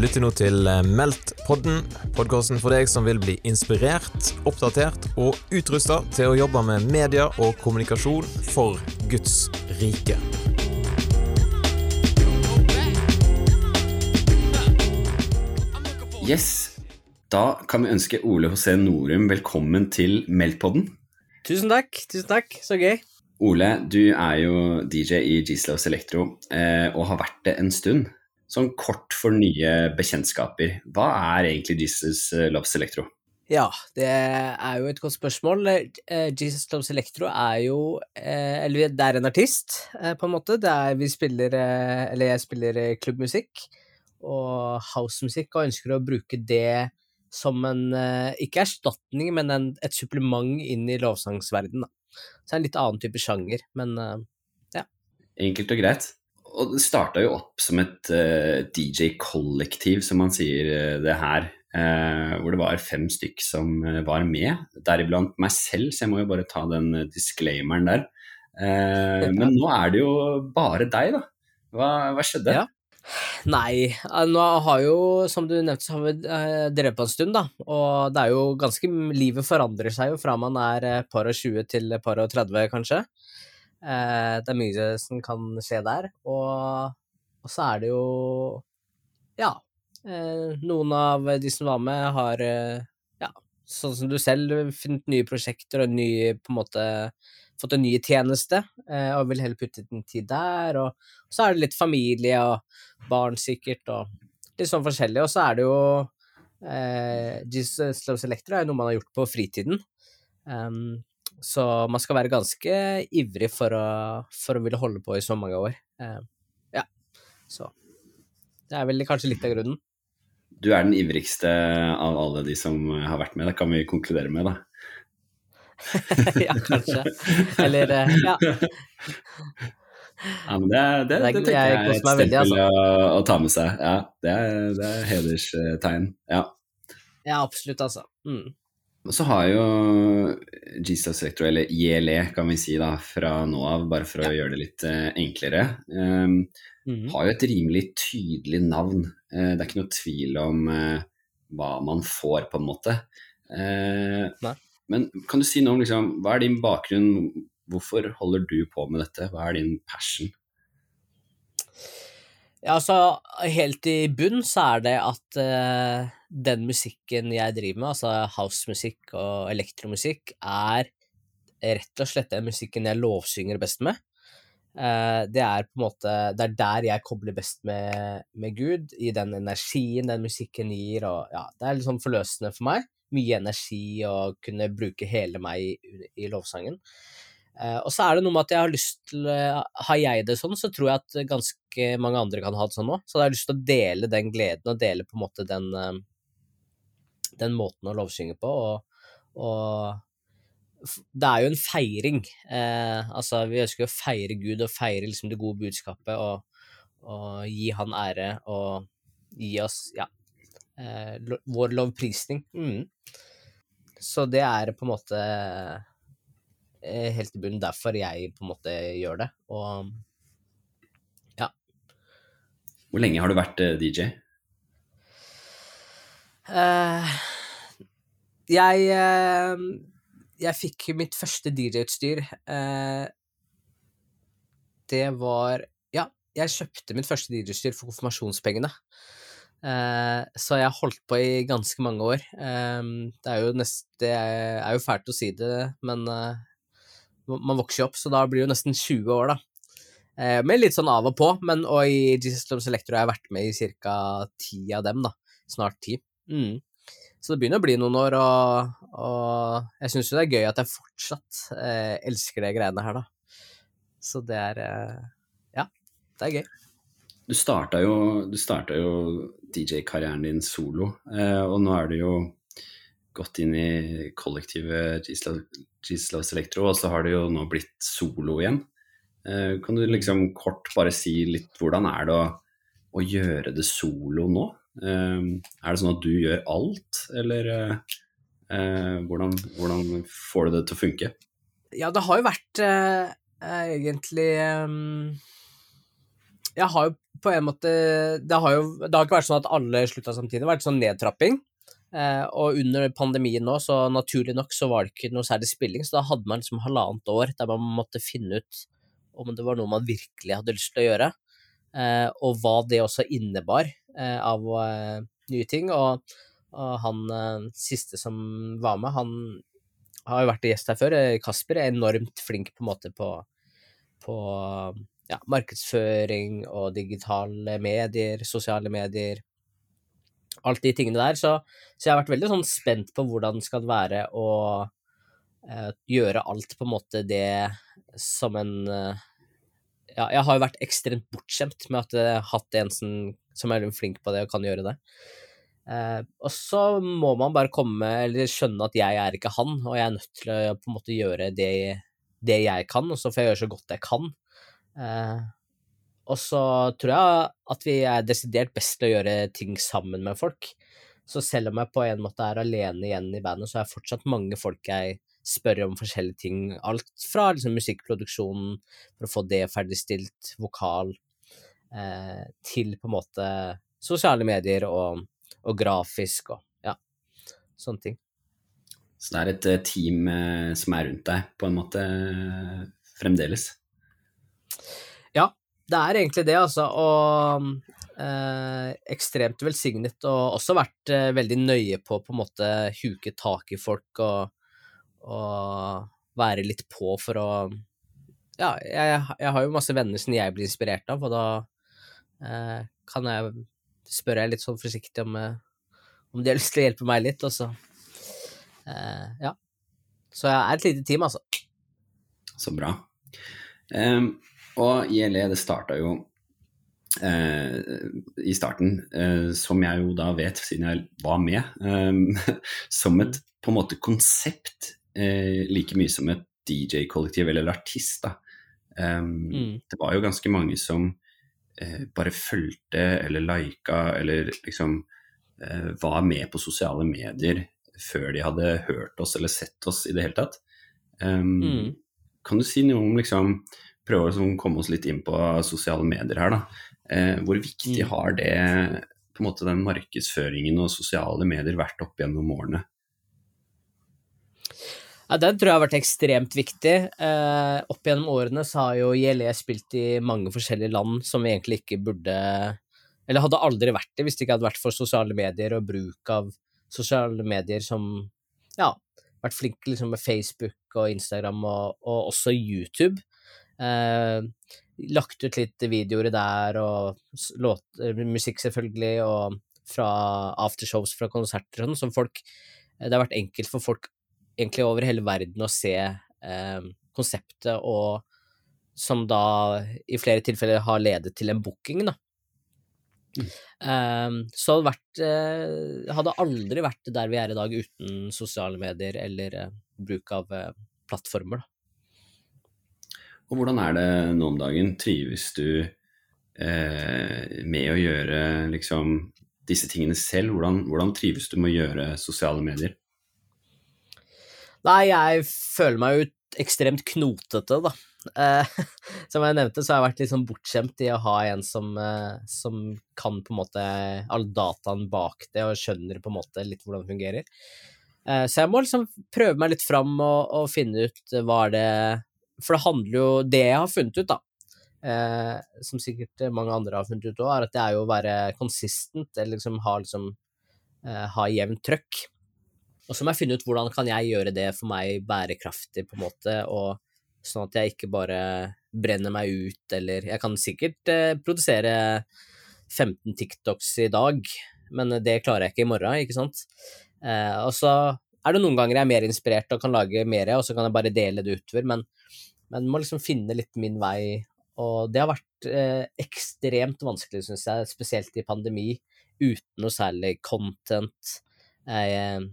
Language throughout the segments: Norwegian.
Du lytter nå til eh, Meldt-podden, podkasten for deg som vil bli inspirert, oppdatert og utrusta til å jobbe med media og kommunikasjon for Guds rike. Yes, da kan vi ønske Ole José Norum velkommen til Meldt-podden. Tusen takk. tusen takk, Så gøy. Ole, du er jo DJ i Gislavs Electro eh, og har vært det en stund. Sånn kort for nye bekjentskaper, hva er egentlig Jesus Loves Electro? Ja, det er jo et godt spørsmål. Eh, Jesus Loves Electro er jo eh, Eller det er en artist, eh, på en måte. Det er vi spiller Eller jeg spiller klubbmusikk og housemusikk, og ønsker å bruke det som en Ikke erstatning, men en, et supplement inn i lovsangsverdenen. Så det er en litt annen type sjanger, men ja. Enkelt og greit. Og det starta jo opp som et uh, DJ-kollektiv, som man sier uh, det her. Uh, hvor det var fem stykk som var med, deriblant meg selv, så jeg må jo bare ta den disclaimeren der. men nå er det jo bare deg, da. Hva, hva skjedde? Ja. Nei, nå har jo, som du nevnte, så har vi drevet på en stund, da. Og det er jo ganske Livet forandrer seg jo fra man er par og 20 til par og 30, kanskje. Eh, det er mye som kan skje der. Og, og så er det jo Ja. Eh, noen av de som var med, har eh, ja, sånn som du selv, funnet nye prosjekter og ny, på en måte fått en ny tjeneste, og vil heller putte din tid der. Og, og så er det litt familie og barn, sikkert, og litt sånn forskjellig. Og så er det jo eh, Jesus Loves Electra er noe man har gjort på fritiden. Um, så man skal være ganske ivrig for å, for å ville holde på i så mange år. Eh, ja, så det er vel kanskje litt av grunnen. Du er den ivrigste av alle de som har vært med, det kan vi konkludere med, da. ja, kanskje. Eller, eh, ja. Ja, men det, det, det, det tenker jeg er et stempel altså. å, å, ta med seg. Ja, det er, det er hederstegn. Ja. ja, absolutt, altså. Mm. Og så har jo Jesus Electro, eller ILE kan vi si da, fra nå av, bare for å gjøre det litt uh, enklere, um, mm. har jo et rimelig tydelig navn. Uh, det er ikke noe tvil om uh, hva man får, på en måte. men kan du si noe om liksom, hva er din bakgrunn, hvorfor holder du på med dette, hva er din passion? Ja, altså helt i bunn så er det at uh, den musikken jeg driver med, altså housemusikk og elektromusikk, er rett og slett den musikken jeg lovsynger best med. Uh, det er på en måte Det er der jeg kobler best med, med Gud, i den energien den musikken gir, og ja, det er litt sånn forløsende for meg. Mye energi å kunne bruke hele meg i, i lovsangen. Uh, og så er det noe med at jeg har lyst til uh, Har jeg det sånn, så tror jeg at ganske mange andre kan ha det sånn òg. Så jeg har lyst til å dele den gleden, og dele på en måte den, den måten å lovsynge på. Og, og, det er jo en feiring. altså, vi ønsker å feire Gud og feire liksom det gode budskapet og, og gi Han ære og gi oss, ja, lo, vår lovprisning. Mm. Så det er på en måte Eh, helt i bunnen derfor jeg på en måte gjør det. Og ja. Hvor lenge har du vært eh, DJ? Uh, eh, jeg uh, Jeg fikk mitt første DJ-utstyr. Uh, det var Ja, jeg kjøpte mitt første DJ-utstyr for konfirmasjonspengene. så jeg holdt på i ganske mange år. det er jo nest, Det er jo fælt å si det, men man vokser jo opp, så da blir det jo nesten 20 år, da. Eh, med litt sånn av og på, men og i Jesus Loves Electro har jeg vært med i ca. ti av dem, da. Snart ti. Mm. Så det begynner å bli noen år, og, og jeg syns jo det er gøy at jeg fortsatt eh, elsker de greiene her, da. Så det er eh, Ja, det er gøy. Du starta jo, jo DJ-karrieren din solo, eh, og nå er du jo gått inn i kollektivet Gislavs Electro, og så har du jo nå blitt solo igjen. Eh, kan du liksom kort bare si litt hvordan er det å, å gjøre det solo nå? Eh, er det sånn at du gjør alt, eller eh, hvordan, hvordan, får du det til å funke? Ja, det har jo vært eh, egentlig um, Jeg har jo på en måte Det har jo det har ikke vært sånn at alle slutta samtidig, det har vært sånn nedtrapping. Eh, og under pandemien nå, så naturlig nok, så var det ikke noe særlig spilling, så da hadde man liksom halvannet år der man måtte finne ut om det var noe man virkelig hadde lyst til å gjøre, eh, og hva det også innebar eh, av eh, nye ting. Og, og han eh, siste som var med, han har jo vært gjest her før, eh, Kasper, er enormt flink på en måte på, på ja, markedsføring og digitale medier, sosiale medier, alt de tingene der. Så, så jeg har vært veldig sånn spent på hvordan det skal være å eh, gjøre alt på en måte det som en eh, Ja, jeg har jo vært ekstremt bortskjemt med at jeg har hatt en som, som er flink på det og kan gjøre det. Eh, og så må man bare komme, eller skjønne at jeg er ikke han, og jeg er nødt til å på en måte gjøre det, det jeg kan, og så får jeg gjøre så godt jeg kan. Eh, og så tror jeg at vi er desidert best til å gjøre ting sammen med folk. Så selv om jeg på en måte er alene igjen i bandet, så er det fortsatt mange folk jeg spør om forskjellige ting. Alt fra liksom musikkproduksjonen, for å få det ferdigstilt, vokal, eh, til på en måte sosiale medier og, og grafisk og ja, sånne ting. Så det er et eh, team eh, som er rundt deg, på en måte, fremdeles? Ja, det er egentlig det, altså. Og eh, ekstremt velsignet, og også vært eh, veldig nøye på på en måte huke tak i folk og, og være litt på for å Ja, jeg, jeg, har jo masse venner som jeg blir inspirert av, og da eh, kan jeg spørre litt sånn forsiktig om, eh, om de har lyst til å hjelpe meg litt, og så eh, Ja. Så jeg er et lite team, altså. Så bra. Um, og ILE, det starta jo Uh, i starten, uh, som jeg jo da vet, siden jeg var med, um, som et på en måte konsept eh, like mye som et DJ-kollektiv eller artist. da. Mm. Det var jo ganske mange som eh, bare fulgte eller lika eller liksom eh, var med på sosiale medier før de hadde hørt oss eller sett oss i det hele tatt. Um, mm. Kan du si noe om liksom prøve å liksom komme oss litt inn på sosiale medier her, da. Eh, hvor viktig mm. har det på en måte den markedsføringen og sosiale medier vært opp gjennom årene? Ja, Den tror jeg har vært ekstremt viktig. Eh, opp gjennom årene så har jo JLE spilt i mange forskjellige land som vi egentlig ikke burde Eller hadde aldri vært det hvis det ikke hadde vært for sosiale medier og bruk av sosiale medier som Ja, vært flinke liksom med Facebook og Instagram og, og også YouTube. Eh, lagt ut litt videoer der, og låt, eh, musikk selvfølgelig, og fra aftershows fra konserter og sånn, som folk eh, Det har vært enkelt for folk egentlig over hele verden å se eh, konseptet, og som da i flere tilfeller har ledet til en booking, da. Mm. Um, så hadde, vært, uh, hadde aldri vært der vi er i dag uten sosiale medier eller uh, bruk av uh, plattformer. Da. Og hvordan er det nå om dagen? Trives du eh, med å gjøre liksom disse tingene selv? Hvordan, hvordan, trives du med å gjøre sosiale medier? Nei, jeg føler meg jo ekstremt knotete, da. Eh, som jeg nevnte, så har jeg vært litt sånn bortskjemt i å ha en som, eh, som kan på en måte all dataen bak det, og skjønner på en måte litt hvordan det fungerer. Eh, så jeg må liksom prøve meg litt fram og, og finne ut hva er det for det handler jo Det jeg har funnet ut, da, eh, som sikkert mange andre har funnet ut òg, er at det er jo å være consistent, eller liksom ha liksom eh, ha jevnt trøkk. Og så må jeg finne ut hvordan kan jeg gjøre det for meg bærekraftig, på en måte, og sånn at jeg ikke bare brenner meg ut, eller Jeg kan sikkert eh, produsere 15 TikToks i dag, men det klarer jeg ikke i morgen, ikke sant? Eh, og så er det noen ganger jeg er mer inspirert og kan lage mer, og så kan jeg bare dele det utover, men men må liksom finne litt min vei. Og det har vært eh, ekstremt vanskelig, syns jeg, spesielt i pandemi, uten noe særlig content. Jeg,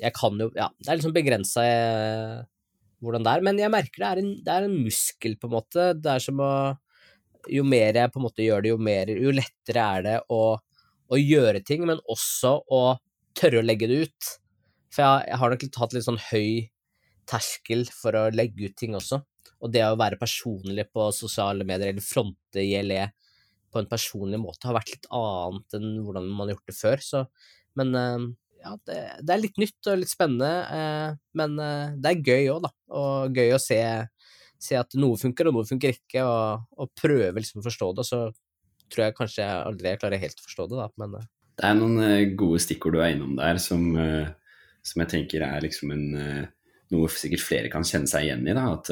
jeg kan jo Ja, det er liksom begrensa eh, hvordan det er, men jeg merker det er, en, det er en muskel, på en måte. Det er som å Jo mer jeg på en måte gjør det, jo mer Jo lettere er det å, å gjøre ting, men også å tørre å legge det ut. For jeg, jeg har nok hatt litt sånn høy terskel for å legge ut ting også. Og det å være personlig på sosiale medier, eller fronte ILE på en personlig måte har vært litt annet enn hvordan man har gjort det før. Så, men eh, ja, det, det, er litt nytt og litt spennende, eh, men eh, det er gøy òg, da. Og gøy å se, se, at noe funker og noe funker ikke, og, og prøve liksom å forstå det. Så tror jeg kanskje jeg aldri klarer helt å forstå det, da, men Det er noen gode stikkord du er innom der, som, som jeg tenker er liksom en noe sikkert flere kan kjenne seg igjen i. Da, at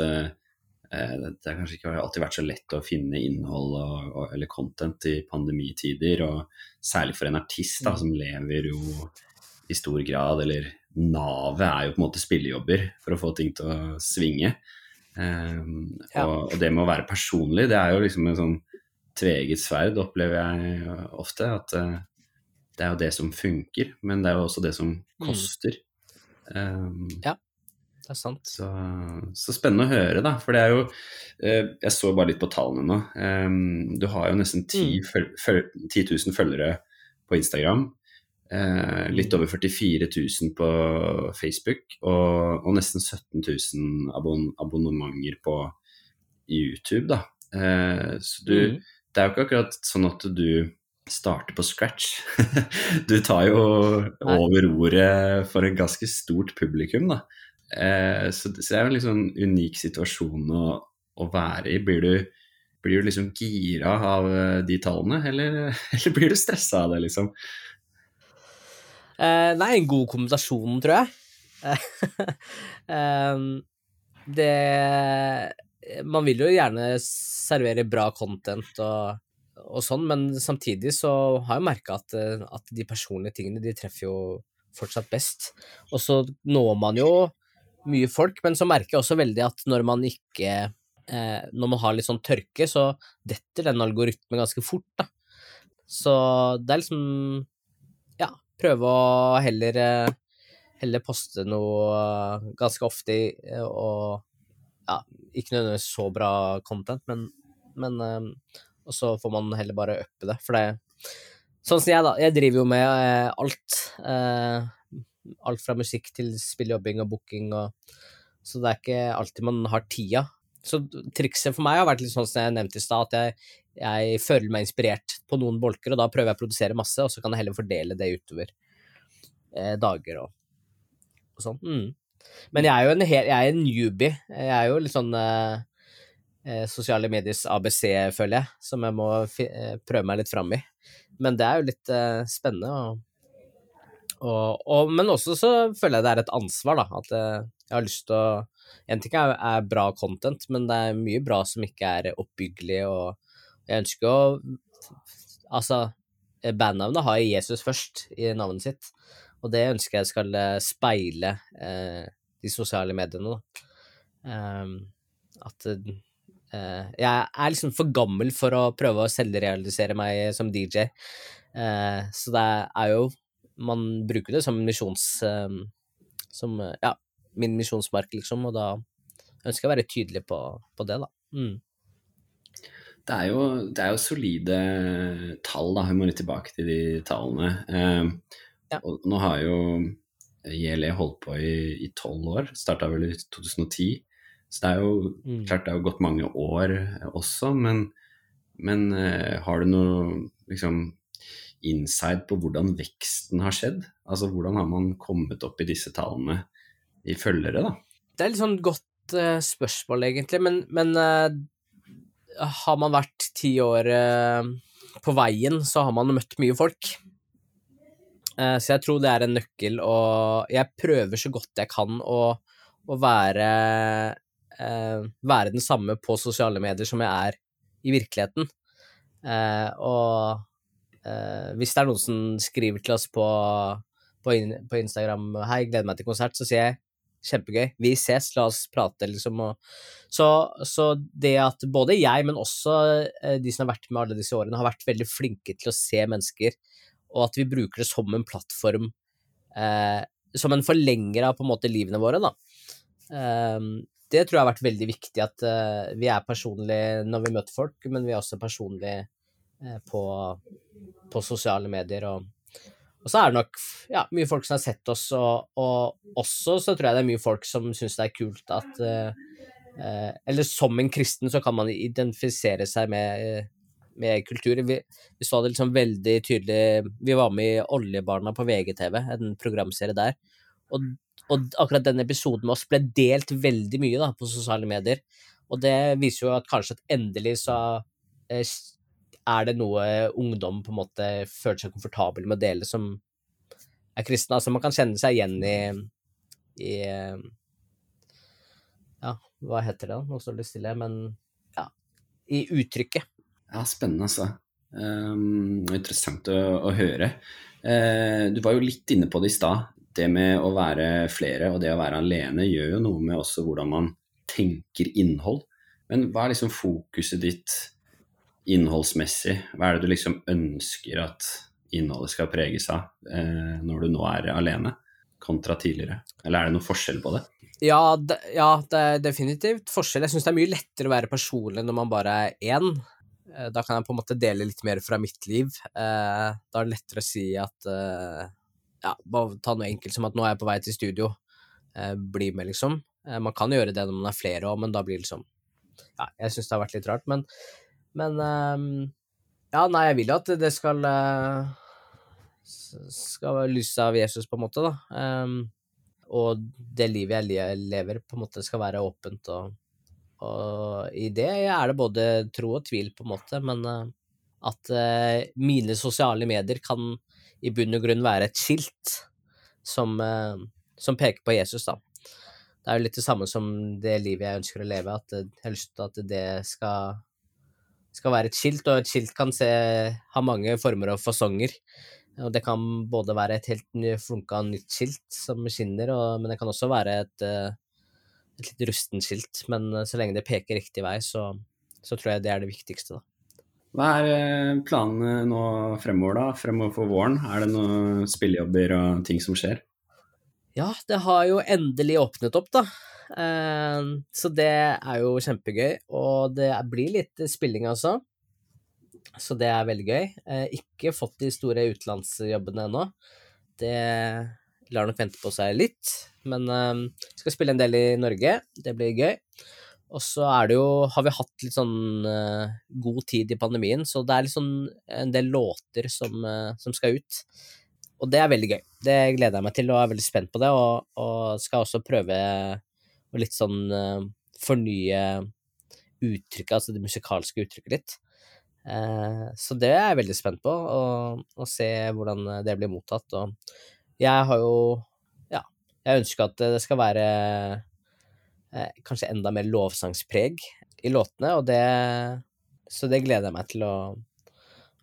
Eh, det har kanskje ikke alltid vært så lett å finne innhold og, og, eller content i pandemitider, og særlig for en artist da, mm. som lever jo i stor grad, eller navet er jo på en måte spillejobber for å få ting til å svinge. Um, ja. og, og, det med å være personlig, det er jo liksom en sånn tveget sverd, opplever jeg ofte. At uh, det er jo det som funker, men det er jo også det som mm. koster. Mm. Um, ja det er sant. Så, så, spennende å høre, da. For det er jo eh, Jeg så bare litt på tallene nå. Um, du har jo nesten 10, mm. 10 000 følgere på Instagram. Eh, litt over 44 000 på Facebook og, og nesten 17 000 abon abonnementer på YouTube, da. Eh, så du mm. Det er jo ikke akkurat sånn at du starter på scratch. du tar jo over ordet for et ganske stort publikum, da. Eh, så, så, det er jo en litt sånn unik situasjon å, å være i. Blir du, blir du liksom gira av eh, de tallene, eller, eller blir du stressa av det, liksom? Eh, nei, en god kombinasjon, tror jeg. eh, det Man vil jo gjerne servere bra content og, og sånn, men samtidig så har jeg merka at, at de personlige tingene, de treffer jo fortsatt best. Og så når man jo mye folk, men så merker jeg også veldig at når man ikke eh, Når man har litt sånn tørke, så detter den algoritmen ganske fort, da. Så det er liksom prøve å heller eh, heller poste noe ganske ofte og ja, ikke nødvendigvis så bra content, men, men eh, Og så får man heller bare uppe det, for det Sånn som jeg, da. Jeg driver jo med eh, alt. Eh, alt fra musikk til spilljobbing og booking og Så det er ikke alltid man har tida. Så trikset for meg har vært litt sånn som jeg nevnte i stad, at jeg, jeg, føler meg inspirert på noen bolker, og da prøver jeg å produsere masse, og så kan jeg heller fordele det utover eh, dager og, og sånn. Mm. Men jeg er jo en, hel, jeg er en newbie. Jeg er jo litt sånn eh, eh sosiale mediers ABC, føler jeg, som jeg må eh, prøve meg litt fram i. Men det er jo litt eh, spennende. og og, og, men også så føler jeg det er et ansvar, da. At eh, jeg har lyst til å En ting er, er, bra content, men det er mye bra som ikke er oppbyggelig, og jeg ønsker å Altså, bandnavnet har Jesus først i navnet sitt, og det ønsker jeg skal eh, speile eh, de sosiale mediene. Um, at eh, jeg er liksom for gammel for å prøve å selvrealisere meg som DJ, eh, så det er jo man bruker det som misjons... Ehm, som, ja, min misjonsmark, liksom, og da ønsker jeg å være tydelig på, på det, da. Mm. Det er, jo, det er, jo, solide tall, da. Vi må litt tilbake til de tallene. Eh, ja. og nå har jo JLE holdt på i tolv år. Starta vel i 2010. Så det er jo mm. klart det har gått mange år også, men, men eh, har du noe liksom inside på hvordan veksten har skjedd? Altså hvordan har man kommet opp i disse tallene i følgere, da? Det er litt sånn godt uh, spørsmål, egentlig, men, men uh, har man vært ti år uh, på veien, så har man møtt mye folk. så jeg tror det er en nøkkel, og jeg prøver så godt jeg kan å, å være, være den samme på sosiale medier som jeg er i virkeligheten. og hvis det er noen som skriver til oss på, på, Instagram 'Hei, gleder meg til konsert', så sier jeg kjempegøy. Vi ses, la oss prate, liksom. Så, så, det at både jeg, men også uh, de som har vært med alle disse årene, har vært veldig flinke til å se mennesker, og at vi bruker det som en plattform, eh, som en forlenger av på en måte livene våre, da. det tror jeg har vært veldig viktig, at vi er personlige når vi møter folk, men vi er også personlige på på sosiale medier. Og, og, så er det nok ja, mye folk som har sett oss, og, og også så tror jeg det er mye folk som syns det er kult at eh, Eller som en kristen så kan man identifisere seg med, med kultur. Vi, vi, så det liksom veldig tydelig Vi var med i Oljebarna på VGTV, en programserie der. Og, og, akkurat den episoden med oss ble delt veldig mye da, på sosiale medier. Og det viser jo at kanskje at endelig så eh, er det noe ungdom på en måte føler seg komfortabel med å dele som er kristne. Altså man kan kjenne seg igjen i, i Ja, hva heter det da? Nå står det stille. Men ja, i uttrykket. Ja, spennende, altså. Um, interessant å, å høre. Uh, du var jo litt inne på det i stad. Det med å være flere og det å være alene gjør jo noe med også hvordan man tenker innhold. Men hva er liksom fokuset ditt innholdsmessig? Hva er det du liksom ønsker at innholdet skal preges av eh, når du nå er alene, kontra tidligere? Eller er det noen forskjell på det? Ja, det, ja, det er definitivt forskjell. Jeg syns det er mye lettere å være personlig når man bare er én. Eh, da kan jeg på en måte dele litt mer fra mitt liv. Eh, da er det lettere å si at eh, Ja, bare ta noe enkelt som at nå er jeg på vei til studio. Bli med, liksom. Man kan gjøre det når man er flere òg, men da blir liksom Ja, jeg syns det har vært litt rart, men Men Ja, nei, jeg vil jo at det skal skal lyse av Jesus, på en måte, da. og det livet jeg lever, på en måte skal være åpent og og i det er det både tro og tvil, på en måte, men eh, at uh, mine sosiale medier kan i bunn og grunn være et skilt som, som, peker på Jesus, da. Det er jo litt det samme som det livet jeg ønsker å leve, at jeg har lyst til at det skal, skal være et skilt, og et skilt kan se, ha mange former og fasonger. Og det kan både være et helt flunka nytt skilt som skinner, og, men det kan også være et uh, et litt rustent skilt, men eh, så lenge det peker riktig vei, så, så tror jeg det er det viktigste, da. Hva er eh, planene nå fremover, da? Fremover for våren? Er det noen spillejobber og ting som skjer? Ja, det har jo endelig åpnet opp, da. Eh, så det er jo kjempegøy. Og det blir litt spilling, altså. Så det er veldig gøy. Ikke fått de store utenlandsjobbene ennå. Det lar nok vente på seg litt. Men uh, skal spille en del i Norge. Det blir gøy. Og så er det jo Har vi hatt litt sånn uh, god tid i pandemien, så det er litt sånn en del låter som, uh, som, skal ut. Og det er veldig gøy. Det gleder jeg meg til, og er veldig spent på det. Og, og skal også prøve å litt sånn uh, fornye uttrykket, altså det musikalske uttrykket litt. så det er jeg veldig spent på, å se hvordan det blir mottatt. Og jeg har jo Ja, jeg ønsker at det skal være uh, kanskje enda mer lovsangspreg i låtene, og det Så det gleder jeg meg til å,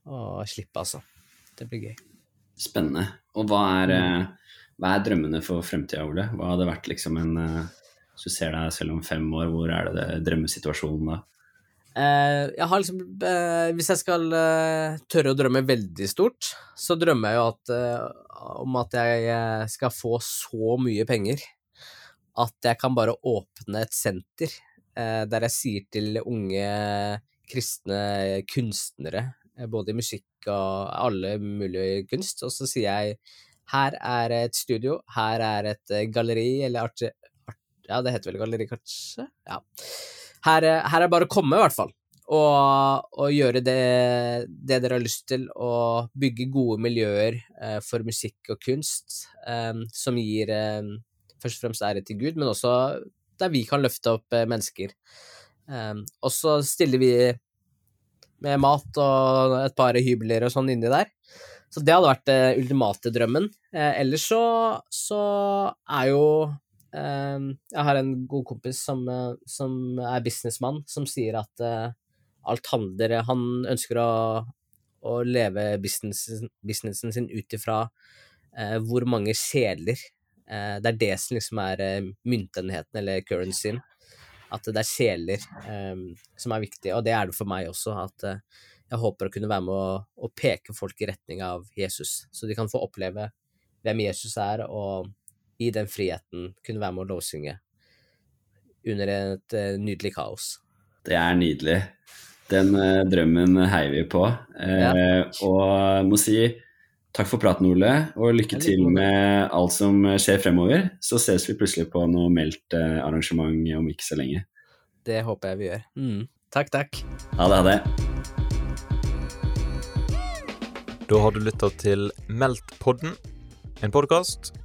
å slippe, altså. Det blir gøy. Spennende. Og hva er, hva er drømmene for fremtida, Ole? Hva hadde vært liksom en Hvis du ser deg selv om fem år, hvor er det, det drømmesituasjonen da? Uh, jeg har liksom uh, Hvis jeg skal uh, tørre å drømme veldig stort, så drømmer jeg jo at, om at jeg skal få så mye penger at jeg kan bare åpne et senter der jeg sier til unge kristne kunstnere, både i musikk og alle mulige kunst, og så sier jeg her er et studio, her er et galleri, eller Ja, det heter vel galleri, kanskje? Ja her, her er bare å komme, i hvert fall. Og, og gjøre det, det, dere har lyst til, og bygge gode miljøer eh, for musikk og kunst eh, som gir eh, først og fremst ære til Gud, men også der vi kan løfte opp eh, mennesker. Eh, og så stiller vi med mat og et par hybler og sånn inni der. Så det hadde vært den ultimate drømmen. Eh, ellers så, så er jo jeg har en god kompis som, eh, som er businessmann, som sier at eh, alt handler Han ønsker å, å leve businessen, businessen sin ut ifra eh, hvor mange sjeler Det er det som liksom er myntenheten, eller currencyen. At det er sjeler um, som er viktig, og det er det for meg også. At jeg håper å kunne være med å, å, peke folk i retning av Jesus, så de kan få oppleve hvem Jesus er, og i den friheten kunne være med å lovsynge under et uh, nydelig kaos. Det er nydelig. Den uh, drømmen heier vi på. Uh, ja. Og må si takk for praten, Ole, og lykke til med alt som skjer fremover. Så ses vi plutselig på noe meldt arrangement om ikke så lenge. Det håper jeg vi gjør. Mm. Takk, takk. Ha det, ha det. Da har du lytta til Meldt-podden, en podkast